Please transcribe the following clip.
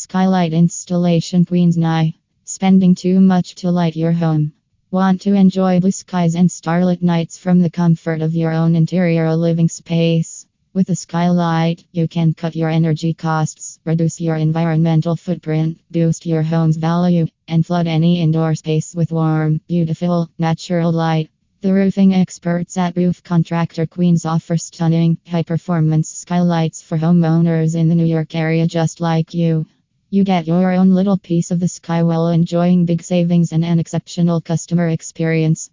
Skylight installation Queens Ny. Spending too much to light your home. Want to enjoy blue skies and starlit nights from the comfort of your own interior living space? With a skylight, you can cut your energy costs, reduce your environmental footprint, boost your home's value, and flood any indoor space with warm, beautiful, natural light. The roofing experts at Roof Contractor Queens offer stunning, high performance skylights for homeowners in the New York area just like you. You get your own little piece of the sky while enjoying big savings and an exceptional customer experience.